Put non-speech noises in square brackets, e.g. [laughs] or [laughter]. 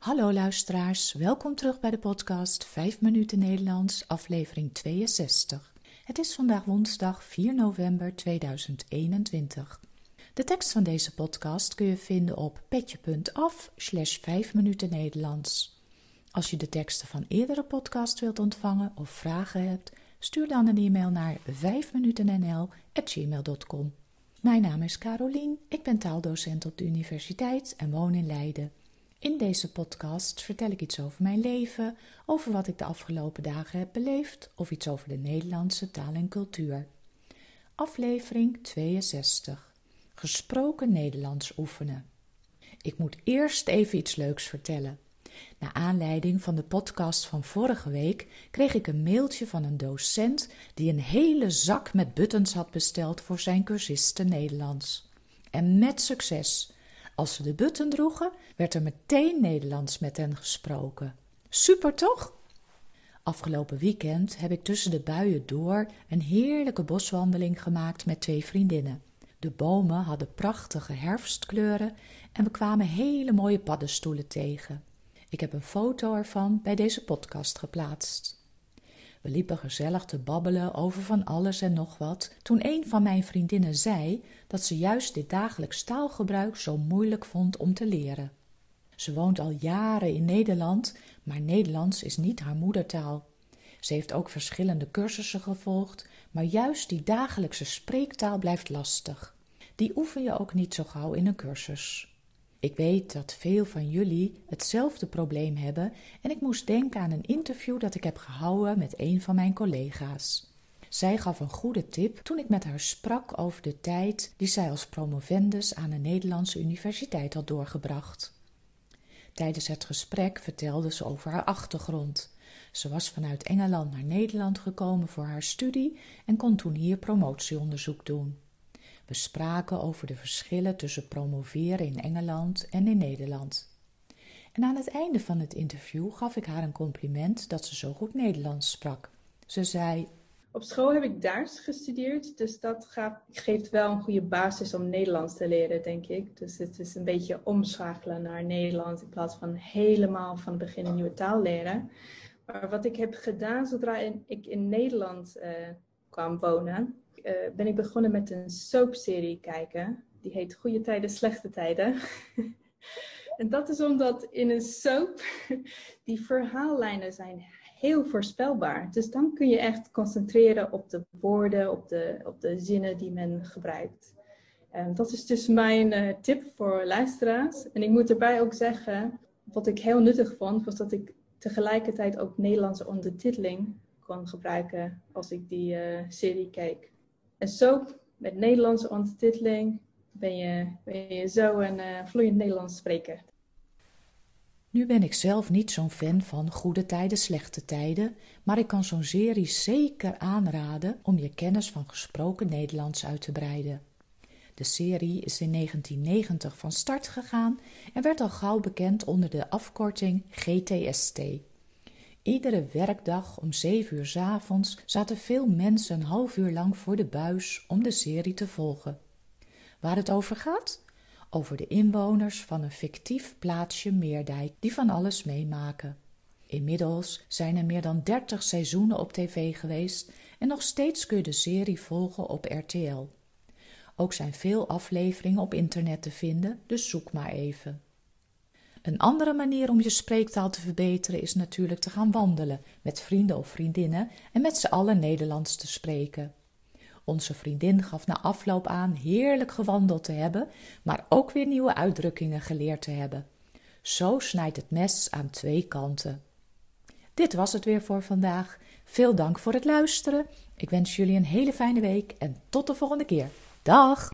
Hallo luisteraars, welkom terug bij de podcast 5 minuten Nederlands, aflevering 62. Het is vandaag woensdag 4 november 2021. De tekst van deze podcast kun je vinden op petje.af slash 5 minuten Nederlands. Als je de teksten van eerdere podcasts wilt ontvangen of vragen hebt, stuur dan een e-mail naar 5minutennl.gmail.com. Mijn naam is Carolien, ik ben taaldocent op de universiteit en woon in Leiden. In deze podcast vertel ik iets over mijn leven, over wat ik de afgelopen dagen heb beleefd of iets over de Nederlandse taal en cultuur. Aflevering 62. Gesproken Nederlands oefenen. Ik moet eerst even iets leuks vertellen. Na aanleiding van de podcast van vorige week kreeg ik een mailtje van een docent die een hele zak met buttons had besteld voor zijn cursisten Nederlands. En met succes. Als ze de button droegen, werd er meteen Nederlands met hen gesproken. Super toch? Afgelopen weekend heb ik tussen de buien door een heerlijke boswandeling gemaakt met twee vriendinnen. De bomen hadden prachtige herfstkleuren en we kwamen hele mooie paddenstoelen tegen. Ik heb een foto ervan bij deze podcast geplaatst. We liepen gezellig te babbelen over van alles en nog wat, toen een van mijn vriendinnen zei dat ze juist dit dagelijks taalgebruik zo moeilijk vond om te leren. Ze woont al jaren in Nederland, maar Nederlands is niet haar moedertaal. Ze heeft ook verschillende cursussen gevolgd, maar juist die dagelijkse spreektaal blijft lastig. Die oefen je ook niet zo gauw in een cursus. Ik weet dat veel van jullie hetzelfde probleem hebben en ik moest denken aan een interview dat ik heb gehouden met een van mijn collega's. Zij gaf een goede tip toen ik met haar sprak over de tijd die zij als promovendus aan een Nederlandse universiteit had doorgebracht. Tijdens het gesprek vertelde ze over haar achtergrond. Ze was vanuit Engeland naar Nederland gekomen voor haar studie en kon toen hier promotieonderzoek doen. We spraken over de verschillen tussen promoveren in Engeland en in Nederland. En aan het einde van het interview gaf ik haar een compliment dat ze zo goed Nederlands sprak. Ze zei: Op school heb ik Duits gestudeerd, dus dat geeft wel een goede basis om Nederlands te leren, denk ik. Dus het is een beetje omschakelen naar Nederlands in plaats van helemaal van het begin een nieuwe taal leren. Maar wat ik heb gedaan zodra ik in Nederland uh, kwam wonen, uh, ben ik begonnen met een soapserie kijken. Die heet Goede Tijden, Slechte Tijden. [laughs] en dat is omdat in een soap [laughs] die verhaallijnen zijn heel voorspelbaar. Dus dan kun je echt concentreren op de woorden, op de, op de zinnen die men gebruikt. Dat is dus mijn uh, tip voor luisteraars. En ik moet erbij ook zeggen, wat ik heel nuttig vond, was dat ik tegelijkertijd ook Nederlandse ondertiteling kon gebruiken als ik die uh, serie keek. En zo, met Nederlandse ondertiteling, ben je, ben je zo een uh, vloeiend Nederlands spreker. Nu ben ik zelf niet zo'n fan van goede tijden, slechte tijden, maar ik kan zo'n serie zeker aanraden om je kennis van gesproken Nederlands uit te breiden. De serie is in 1990 van start gegaan en werd al gauw bekend onder de afkorting GTST. Iedere werkdag om zeven uur s avonds zaten veel mensen een half uur lang voor de buis om de serie te volgen. Waar het over gaat? Over de inwoners van een fictief plaatsje Meerdijk die van alles meemaken. Inmiddels zijn er meer dan dertig seizoenen op tv geweest en nog steeds kun je de serie volgen op RTL. Ook zijn veel afleveringen op internet te vinden, dus zoek maar even. Een andere manier om je spreektaal te verbeteren is natuurlijk te gaan wandelen met vrienden of vriendinnen en met z'n allen Nederlands te spreken. Onze vriendin gaf na afloop aan heerlijk gewandeld te hebben, maar ook weer nieuwe uitdrukkingen geleerd te hebben. Zo snijdt het mes aan twee kanten. Dit was het weer voor vandaag. Veel dank voor het luisteren. Ik wens jullie een hele fijne week en tot de volgende keer. Dag!